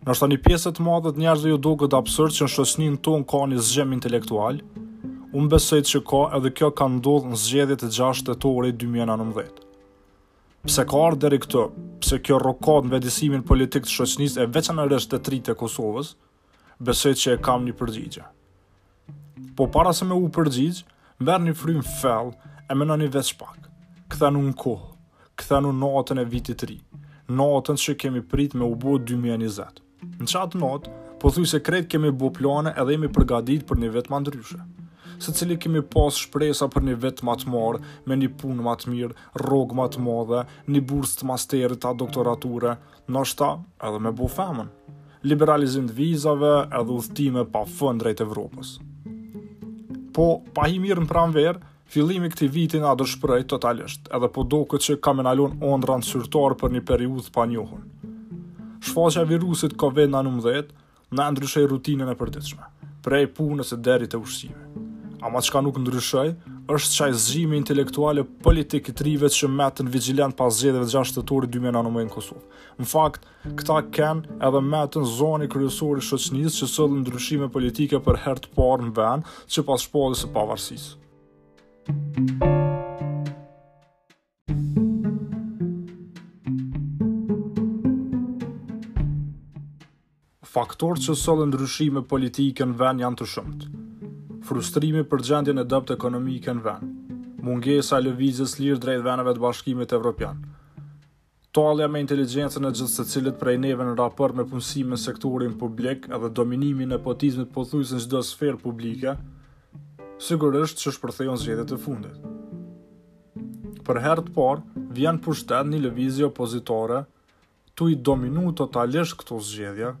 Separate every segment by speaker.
Speaker 1: Ndoshta një pjese të madhe të njerëzve ju duket absurd që në shoqëninë tonë ka një zgjim intelektual, unë besoj që ka edhe kjo ka ndodh në zgjedhjet e 6 tetorit 2019. Pse ka ardh deri këtu? Pse kjo rrokadë në vetëdijësimin politik të shoqnisë e veçanërisht të të rijve të Kosovës? Besoj që e kam një përgjigje. Po para se me ju përgjigj, merrni një frymë fell e menoni veç pak. Kthehuni në kohë, kthehuni në natën e vitit të ri, natën që kemi prit me u bo 2020. Në qatë natë, pothujse krejt kemi bo plane edhe jemi përgatit për një vit ma ndryshe. Secili kemi pas shpresa për një vit ma të marë, me një punë ma të mirë, rrogë ma të madhe, një bursë të masterit a doktorature, Ndoshta edhe me bo fëmi. Liberalizim të vizave edhe udhëtime pa fund drejt Evropës. Po, pa hi mirë në pranverë, fillimi këtij viti na dëshpëroi totalisht, edhe po doket që ka me na lon ondrrat n'sirtar për një periudhë të panjohun. Shfaqja e virusit COVID-19 Na e ndryshoi rutinën e përditshme, prej punës e deri te ushqimi. Ama çka nuk ndryshoi, është qaj zgjimi intelektual e politik i të rive që metën vigjilent pas zgjedhjeve të 6 tetorit 2019 në Kosovë. Në fakt, këta ken edhe metën zoni kryesor i shoqnisë që sollën ndryshime politike për herë të parë në vend që pas shpalljes së pavarësisë. Faktorët që sollën ndryshime politike në vend janë të shumtë. Frustrimi për gjendjen e dobët ekonomike në vend, mungesa e lëvizjes së lirë drejt vendeve të Bashkimit Evropian, tallja me inteligjencën e gjithsecilit prej neve në raport me punësimin në sektorin publik dhe dominimi i nepotizmit pothuajse në çdo sferë publike, sigurisht që shpërthejnë në zgjedhjet e fundit. Për herë të parë, vjen në pushtet një lëvizje opozitore, tu i dominu totalisht këto zgjedhje,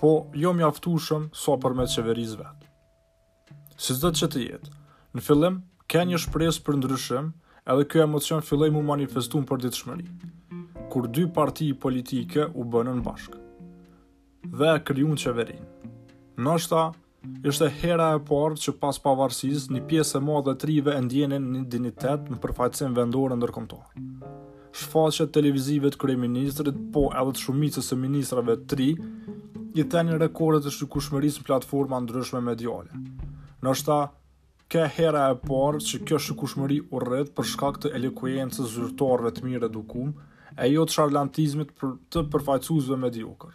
Speaker 1: po jo mjaftushëm sa për me qeveris vetë. Sido që të jetë, në fillim, ke një shpresë për ndryshim, edhe ky emocion filloi m'u manifestu në përditshmëri, kur dy parti politike u bonën bashkë dhe e krijun qeverinë. Ndoshta, Ishte hera e parë që pas pavarësisë, një pjesë e madhe e të rive e ndjenin një dinjitet në përfaqësim vendor e ndërkombëtar. Shfaqjet televizive të kryeministrit, po edhe të shumicës së ministrave të rinj, i thenin rekordet e shikueshmërisë në platforma të ndryshme mediale. Ndoshta ke hera e parë që kjo shikushmëri u rrit për shkak të elokuencës së zyrtarëve të mirëedukum, e jo të sharlatanizmit të përfaqësuesve mediokër.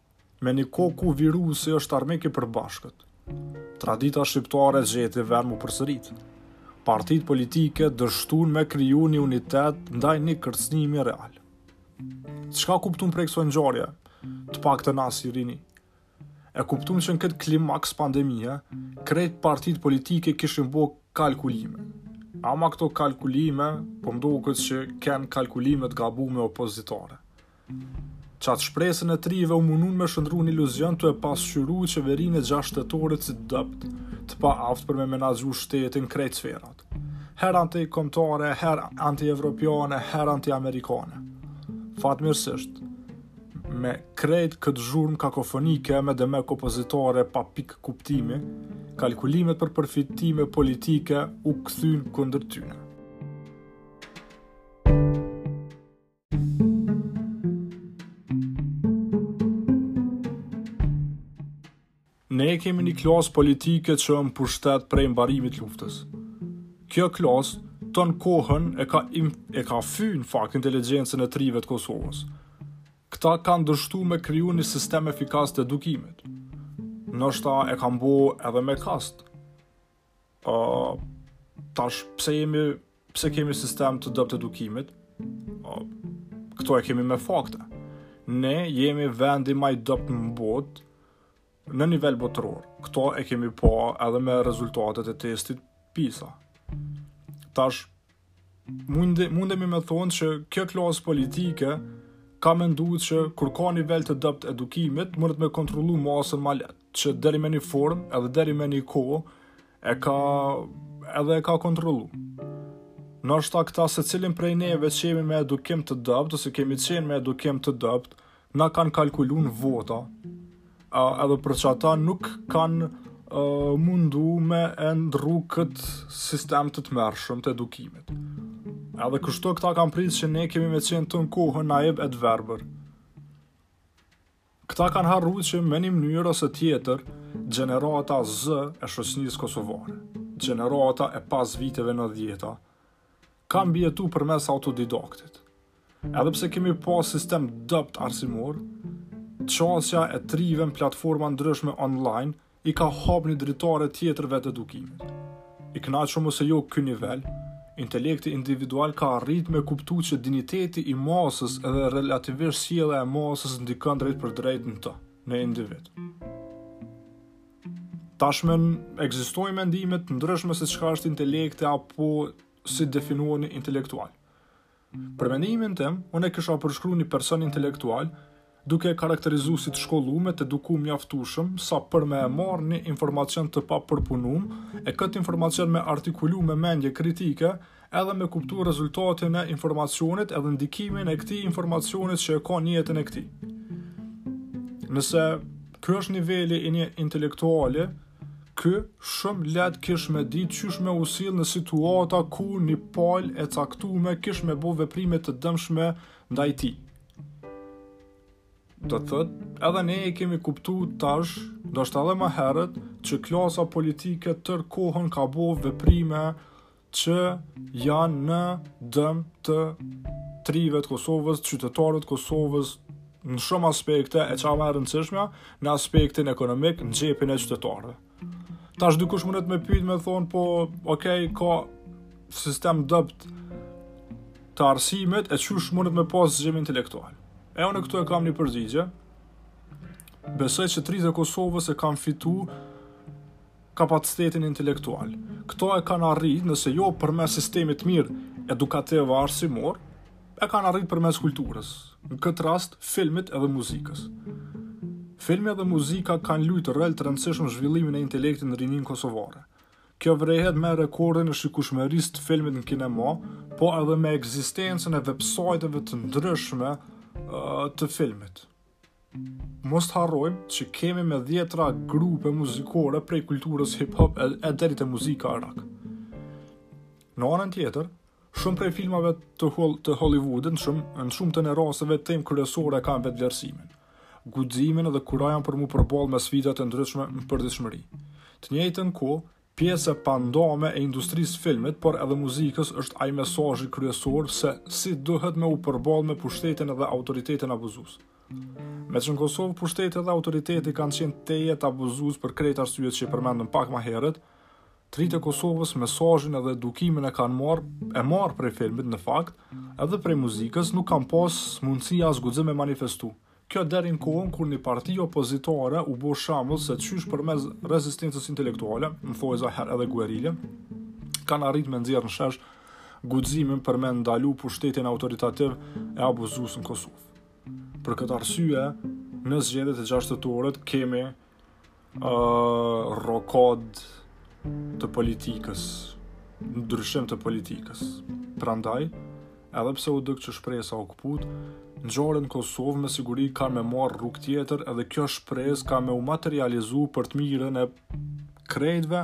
Speaker 1: Me një kohë ku virusi është armiki i përbashkët, tradita shqiptare gjeti vend me u përsërit. Partitë politike dështun me kriju një unitet ndaj një kërcënimi real. Çka kuptum prej kësoj ngjarje, të paktën na si rini? E kuptum që në këtë klimaks pandemie, krejt partitë politike kishin bo kalkulime. Ama këto kalkulime, po m'doket që kenë kalkulime t'gabume opozitare. Qat shpresën e t'rive u munun me shndërru në iluzion tu e pasqyru qeverinë e gjashtë tetorit si t'dobët, të paaftë për me menaxhu shtetin n'krejt sferat. Herë anti-kombëtare, herë anti-evropiane, herë anti-amerikane. Fatmirësisht, me krejt këtë zhurmë kakofonike me demek opozitare pa pikë kuptimi, kalkulimet për përfitime politike u kthynë kundër tyne. Ne kemi një klasë politike që është n'pushtet prej mbarimit t'luftës. Kjo klasë tanë kohën e ka, im, e ka fy në fakt inteligencën e t'rive të Kosovës. Këta kanë dështu me kriju një sistem efikas të edukimit. Ndoshta e kanë bo edhe me kast. Ë tash pse jemi pse kemi sistem të dobët t'edukimit? Ë këto e kemi me fakte. Ne jemi vendi ma i dobët në botë në nivel botëror. Këto e kemi pa edhe me rezultatet e testit PISA. Tash Munde, mundemi me thonë që kjo klasë politike ka mendu që kur ka nivel të dobët t'edukimit, mundet me kontrollu masën ma lehtë, që deri me një formë edhe deri me një kohë e ka edhe e ka kontrollu. Ndoshta këta secilin prej neve që jemi me edukim të dobët, ose kemi qenë me edukim të dobët, na kanë kalkulu n'vota, a, edhe për qata nuk kanë mundu me e ndrru këtë sistem të tmerrshëm të edukimit. Edhe kështu këta kanë pritë që ne kemi me qenë tanë kohën naivë e të verbër. Këta kanë harru që me një mënyrë ose tjetër, gjenerata Z e shoqnisë kosovare, gjenerata e pas viteve nëdhjeta, ka mbijetu përmes autodidaktit. Edhe pse kemi pas sistem t'dobët arsimor, qasja e t'rive në platforma t'ndryshme online i ka hap një dritare tjetër t'vetëedukimit. I kënaqshëm ose jo ky nivel, intelekti individual ka arrit me kuptu që dinjiteti i masës edhe relativisht sjellja e masës ndikon drejtpërdrejt në të, në individ. Tashmë ekzistojnë mendime të ndryshme se çka është intelekti apo si definon një intelektual. Për mendimin tim, unë e kisha përshkru një person intelektual duke e karakterizu si të shkollum të eduku mjaftueshëm sa për me e marrë një informacion të papërpunum e këtë informacion me artikulu me mendje kritike edhe me kuptu rezultatin e informacionit edhe ndikimin e këtij informacionit që e ka në jetën e tij. Nëse ky është niveli i një intelektuali, ky shumë lehtë kish me dit qysh me u sill në situata ku një palë e caktume kish me bo veprime të dëmshme ndaj tij. Do të thotë, edhe ne e kemi kuptu tash, ndoshta edhe më herët, që klasa politike tërë kohën ka bo veprime që janë në dëm të të rinjve të Kosovës, qytetarëve të Kosovës, në shumë aspekte, e çka më e rëndësishmja, në aspektin ekonomik, në xhepin e qytetarëve. Tash dikush mundet me pyt me thanë, po, okej, okay, ka sistem dobët të arsimit, e qysh mundet me pas rini intelektual. E unë këtu e kam një përgjigje, besoj që të rinjtë e Kosovës e kanë fitu kapacitetin intelektual. Këtë e kanë arrit nëse jo përmes sistemit të mirë edukativ e arsimor, e kanë arrit përmes kulturës, në këtë rast filmit edhe muzikës. Filmi edhe muzika kanë lujt rol të rëndësishëm në zhvillimin e intelektit në rininë kosovare. Kjo vrehet me rekordin e shikushmërisë të filmit në kinema, po edhe me ekzistencën e websajteve të ndryshme të filmit. Mos të harrojmë që kemi me dhjetra grupe muzikore prej kulturës hip-hop e deri te muzika rock. Në anën tjetër, shumë prej filmave të, hol, të Hollywoodit, shumë, në shumë të rasteve, temë kryesore e kanë vetëvlerësimin, guximin dhe kurajën për m'u përball me sfidat e ndryshme në përditshmëri. Të njëjtën kohë, Pjesë e pandame e industrisë së filmit, por edhe muzikës është ai mesazhi kryesor se si duhet me u përball me pushtetin edhe autoritetin abuzues. Meqë në Kosovë pushteti dhe autoriteti kanë qenë tejet abuzues për krejt arsyet që i përmendëm pak ma herët, të rinjtë e Kosovës mesazhin edhe edukimin e marrë prej filmit në fakt, edhe prej muzikës nuk kanë pas mundësi as guxim me manifestu. Kjo deri në kohën kur një parti opozitare u bo shembull se qysh përmes rezistencës intelektuale, në thonjëza herë edhe guerile, kanë arrit me nxjerr në shesh guximin për me ndalu pushtetin autoritativ e abuzus në Kosovë. Për këtë arsye, në zgjedhjet e 6 tetorit kemi uh, rokod të politikës, ndryshim të politikës. Prandaj, edhe pse u duk që shpresa u kput, ngjarjet në Kosovë me siguri kanë me marrë rrugë tjetër edhe kjo shpresë ka me u materializu për të mirën e krejtve